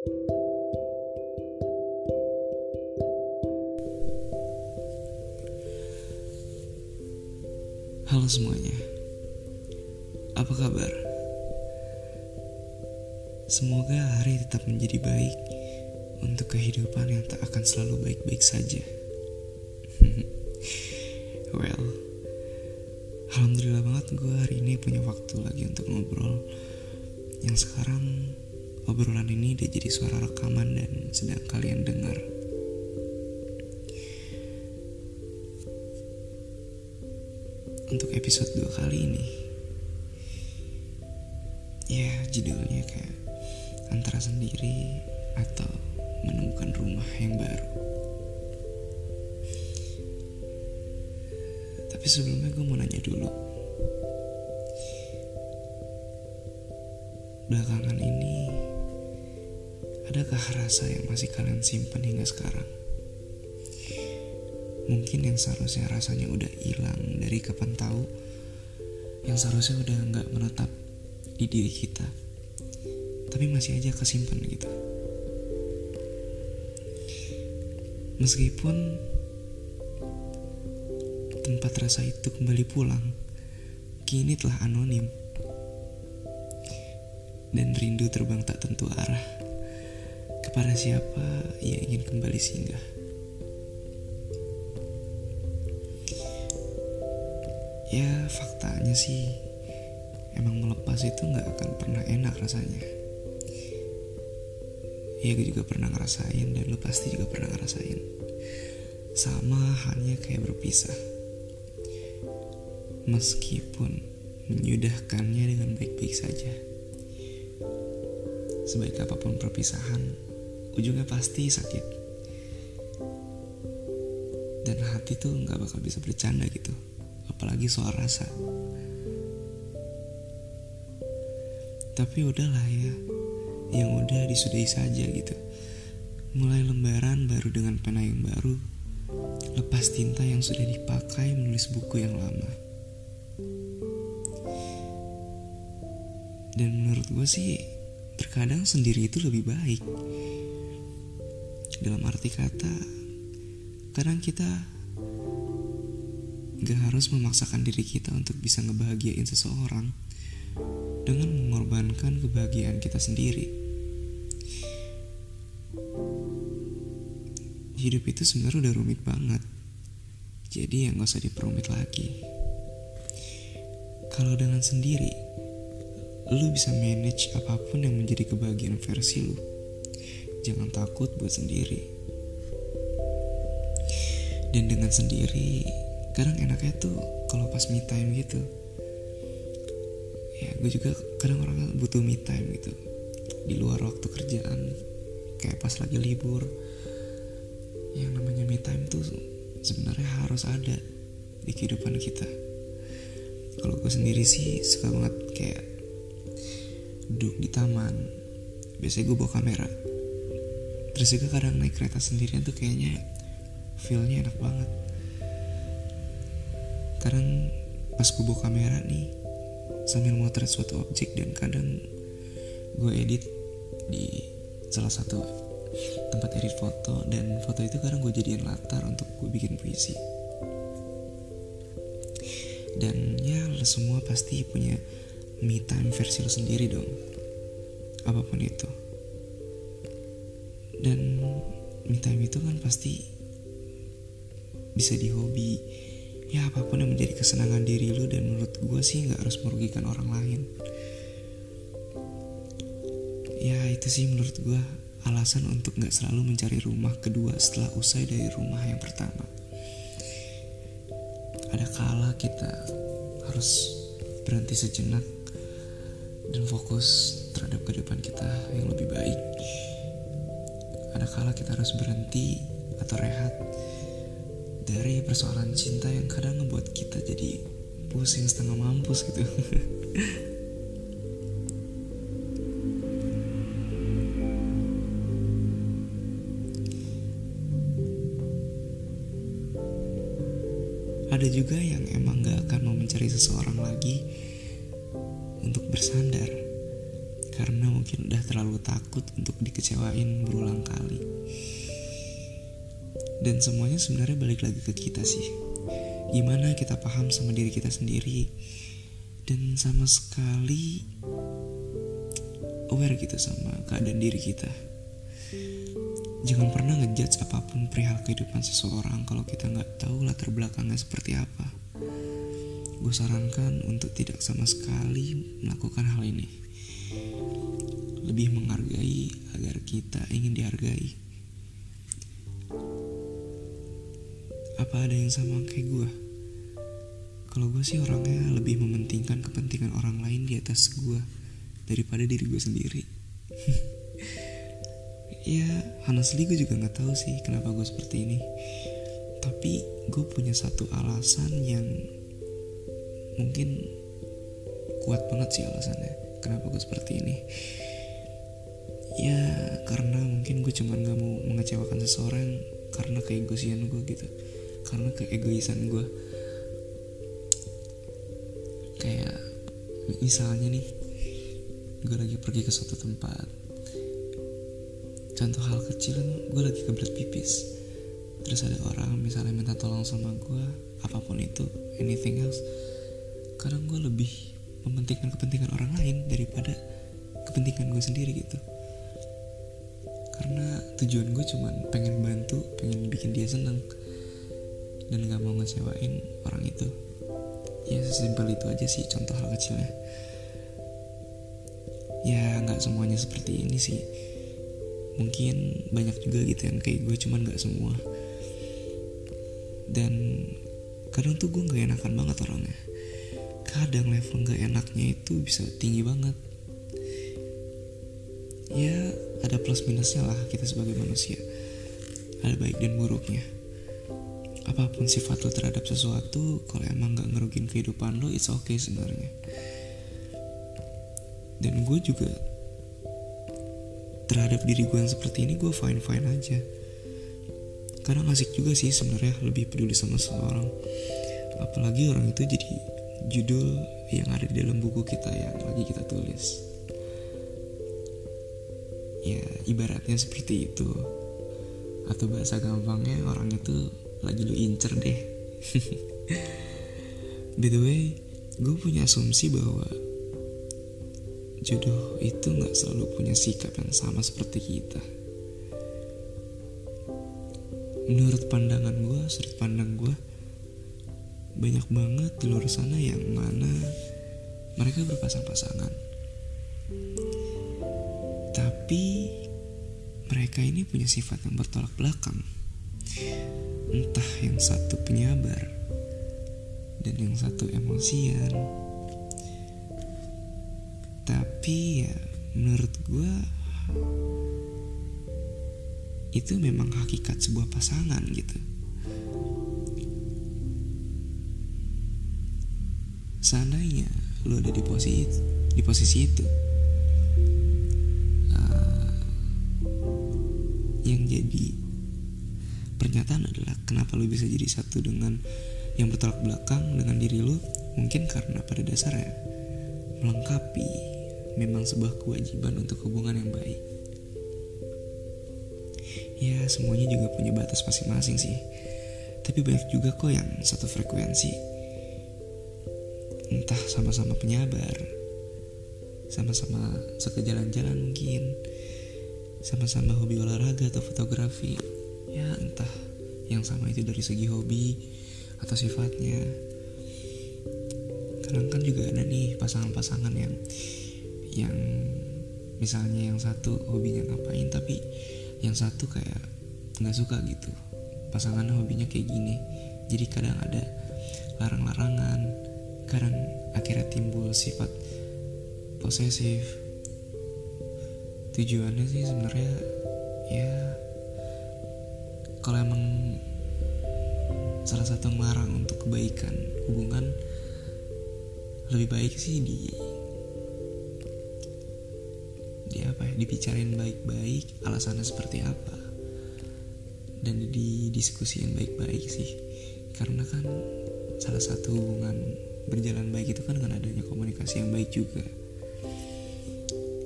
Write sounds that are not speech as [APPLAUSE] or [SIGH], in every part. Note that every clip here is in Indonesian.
Halo semuanya, apa kabar? Semoga hari tetap menjadi baik untuk kehidupan yang tak akan selalu baik-baik saja. [LAUGHS] well, alhamdulillah banget gue hari ini punya waktu lagi untuk ngobrol. Yang sekarang obrolan ini udah jadi suara rekaman dan sedang kalian dengar. untuk episode dua kali ini ya judulnya kayak antara sendiri atau menemukan rumah yang baru tapi sebelumnya gue mau nanya dulu belakangan ini adakah rasa yang masih kalian simpan hingga sekarang? Mungkin yang seharusnya rasanya udah hilang dari kapan tahu yang seharusnya udah nggak menetap di diri kita tapi masih aja kesimpan gitu. Meskipun tempat rasa itu kembali pulang kini telah anonim dan rindu terbang tak tentu arah kepada siapa ia ingin kembali singgah. Ya faktanya sih emang melepas itu nggak akan pernah enak rasanya. Ya gue juga pernah ngerasain dan lu pasti juga pernah ngerasain. Sama halnya kayak berpisah. Meskipun menyudahkannya dengan baik-baik saja. Sebaik apa pun perpisahan ujungnya pasti sakit dan hati tuh nggak bakal bisa bercanda gitu apalagi soal rasa. Tapi udahlah ya, yang udah disudahi saja gitu. Mulai lembaran baru dengan pena yang baru, lepas tinta yang sudah dipakai menulis buku yang lama. Dan menurut gue sih, terkadang sendiri itu lebih baik. Dalam arti kata, kadang kita Gak harus memaksakan diri kita untuk bisa ngebahagiain seseorang dengan mengorbankan kebahagiaan kita sendiri. Hidup itu sebenarnya udah rumit banget. Jadi ya gak usah diperumit lagi. Kalau dengan sendiri, lu bisa manage apa pun yang menjadi kebahagiaan versi lu. Jangan takut buat sendiri. Dan dengan sendiri, kadang enaknya tuh kalau pas me time gitu. Ya gue juga kadang orang butuh me time gitu. Di luar waktu kerjaan kayak pas lagi libur. Yang namanya me time tuh sebenarnya harus ada di kehidupan kita. Kalau gue sendiri sih suka banget kayak duduk di taman. Biasanya gue bawa kamera terus juga kadang naik kereta sendirian tuh kayaknya feelnya enak banget. Kadang pas gue bawa kamera nih sambil motret suatu objek dan kadang gue edit di salah satu tempat edit foto dan foto itu kadang gue jadiin latar untuk gue bikin puisi. Dan ya lo semua pasti punya me time versi lo sendiri dong. Apa pun itu dan me time itu kan pasti bisa di hobi. Ya apa pun yang menjadi kesenangan diri lu dan menurut gue sih nggak harus merugikan orang lain. Ya itu sih menurut gue alasan untuk nggak selalu mencari rumah kedua setelah usai dari rumah yang pertama. Ada kala kita harus berhenti sejenak dan fokus terhadap kehidupan kita yang lebih baik ada kala kita harus berhenti atau rehat dari persoalan cinta yang kadang ngebuat kita jadi pusing setengah mampus gitu. [LAUGHS] Ada juga yang emang gak akan mau mencari seseorang lagi untuk bersandar karena mungkin udah terlalu takut untuk dikecewain berulang kali. Dan semuanya sebenarnya balik lagi ke kita sih. Gimana kita paham sama diri kita sendiri? Dan sama sekali aware gitu sama keadaan diri kita. Jangan pernah ngejudge apa pun perihal kehidupan seseorang kalau kita nggak tahu latar belakangnya seperti apa. Gue sarankan untuk tidak sama sekali melakukan hal ini lebih menghargai agar kita ingin dihargai. Apa ada yang sama kayak gue kalau gue sih orangnya lebih mementingkan kepentingan orang lain di atas gue daripada diri gue sendiri. [LAUGHS] Ya honestly gue juga nggak tahu sih kenapa gue seperti ini. Tapi gue punya satu alasan yang mungkin kuat banget sih alasannya kenapa gue seperti ini? Ya karena mungkin gue cuman gak mau mengecewakan seseorang karena keegosian gue gitu. Karena keegoisan gue kayak misalnya nih gue lagi pergi ke suatu tempat. Contoh hal kecil gue lagi kebelet pipis. Terus ada orang misalnya minta tolong sama gue apa pun itu anything else. Kadang gue lebih mementingkan kepentingan orang lain daripada kepentingan gue sendiri gitu. Karena tujuan gue cuma pengen bantu pengen bikin dia seneng dan gak mau ngecewain orang itu. Ya sesimpel itu aja sih contoh hal kecilnya. Ya nggak semuanya seperti ini sih. Mungkin banyak juga gitu yang kayak gue cuman nggak semua. Dan kadang tuh gue nggak enakan banget orangnya kadang level nggak enaknya itu bisa tinggi banget. Ya ada plus minusnya lah kita sebagai manusia. Ada baik dan buruknya. Apa pun sifat lo terhadap sesuatu kalau emang gak ngerugin kehidupan lo it's okay sebenarnya. Dan gue juga terhadap diri gue yang seperti ini gue fine fine aja. Karena asik juga sih sebenarnya lebih peduli sama seseorang. Apalagi orang itu jadi judul yang ada di dalam buku kita yang lagi kita tulis. Ya ibaratnya seperti itu. Atau bahasa gampangnya orang itu lagi lu incer deh. [LAUGHS] By the way gue punya asumsi bahwa jodoh itu nggak selalu punya sikap yang sama seperti kita. Menurut pandangan gue sudut pandang banyak banget di luar sana yang mana mereka berpasang-pasangan. Tapi mereka ini punya sifat yang bertolak belakang. Entah yang satu penyabar dan yang satu emosian. Tapi ya menurut gue itu memang hakikat sebuah pasangan gitu seandainya lo ada di posisi di posisi itu uh, yang jadi pernyataan adalah kenapa lu bisa jadi satu dengan yang bertolak belakang dengan diri lu? Mungkin karena pada dasarnya melengkapi memang sebuah kewajiban untuk hubungan yang baik. Ya semuanya juga punya batas masing-masing sih. Tapi banyak juga kok yang satu frekuensi entah sama-sama penyabar. Sama-sama suka jalan-jalan mungkin. Sama-sama hobi olahraga atau fotografi. Ya entah yang sama itu dari segi hobi atau sifatnya. Kadang kan juga ada nih pasangan-pasangan yang yang misalnya yang satu hobinya ngapain tapi yang satu kayak nggak suka gitu. Pasangannya hobinya kayak gini. Jadi kadang ada larang-larangan kadang akhirnya timbul sifat posesif. Tujuannya sih sebenarnya ya kalau emang salah satu melarang untuk kebaikan hubungan lebih baik sih di di apa ya dibicarain baik-baik alasannya seperti apa dan didiskusiin baik-baik sih. Karena kan salah satu hubungan berjalan baik itu kan dengan adanya komunikasi yang baik juga.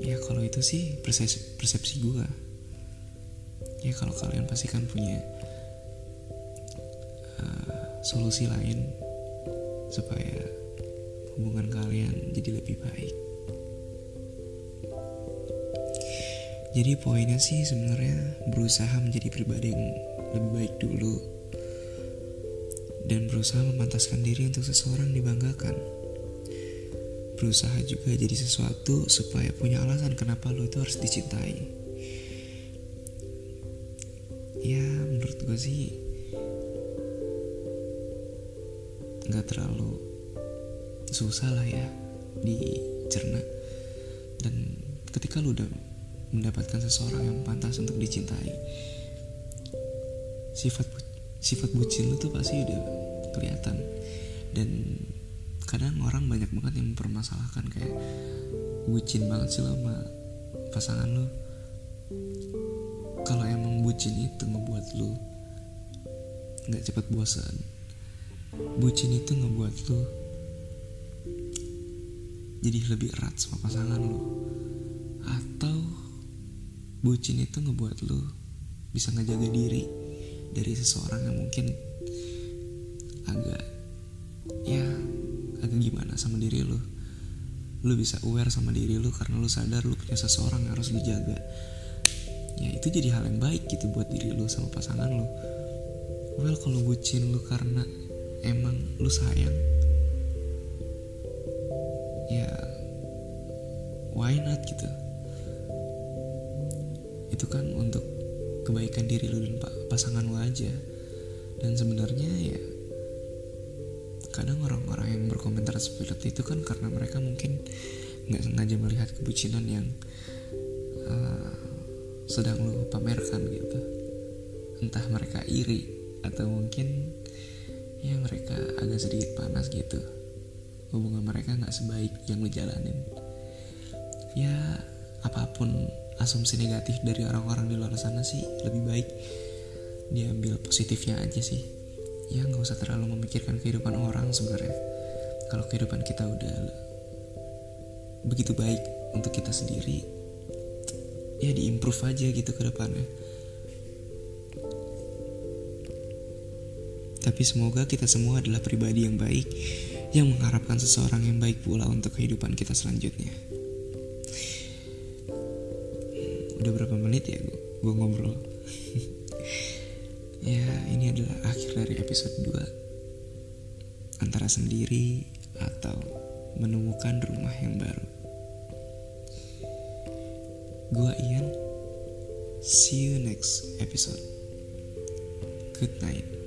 Ya kalau itu sih persepsi, persepsi gue ya kalau kalian pasti kan punya uh, solusi lain supaya hubungan kalian jadi lebih baik. Jadi poinnya sih sebenarnya berusaha menjadi pribadi yang lebih baik dulu dan berusaha memantaskan diri untuk seseorang dibanggakan. Berusaha juga jadi sesuatu supaya punya alasan kenapa lo itu harus dicintai. Ya menurut gue sih nggak terlalu susah lah ya dicerna. Dan ketika lo udah mendapatkan seseorang yang pantas untuk dicintai sifat sifat bucin lo tuh pasti udah kelihatan. Dan kadang orang banyak banget yang mempermasalahkan kayak bucin banget sih lo sama pasangan lo. Kalau emang bucin itu ngebuat lo nggak cepet bosan bucin itu ngebuat lo jadi lebih erat sama pasangan lo atau bucin itu ngebuat lo bisa ngejaga diri dari seseorang yang mungkin agak ya agak gimana sama diri lu. Lu bisa aware sama diri lu karena lu sadar lu punya seseorang yang harus dijaga ya itu jadi hal yang baik gitu buat diri lu sama pasangan lu. Well kalau bucin lu karena emang lu sayang ya why not gitu? Itu kan untuk kebaikan diri lu dan pasangan lu aja. Dan sebenarnya ya kadang orang-orang yang berkomentar seperti itu kan karena mereka mungkin nggak sengaja melihat kebucinan yang uh, sedang lu pamerkan gitu. Entah mereka iri atau mungkin ya mereka agak sedikit panas gitu. Hubungan mereka nggak sebaik yang lu jalanin. Ya apa pun asumsi negatif dari orang-orang di luar sana sih lebih baik diambil positifnya aja sih. Ya nggak usah terlalu memikirkan kehidupan orang sebenarnya. Kalau kehidupan kita udah begitu baik untuk kita sendiri ya diimprove aja gitu ke depannya. Tapi semoga kita semua adalah pribadi yang baik yang mengharapkan seseorang yang baik pula untuk kehidupan kita selanjutnya udah berapa menit ya gue ngobrol [LAUGHS] Ya, ini adalah akhir dari episode 2. Antara sendiri atau menemukan rumah yang baru. Gua Ian. See you next episode. Good night.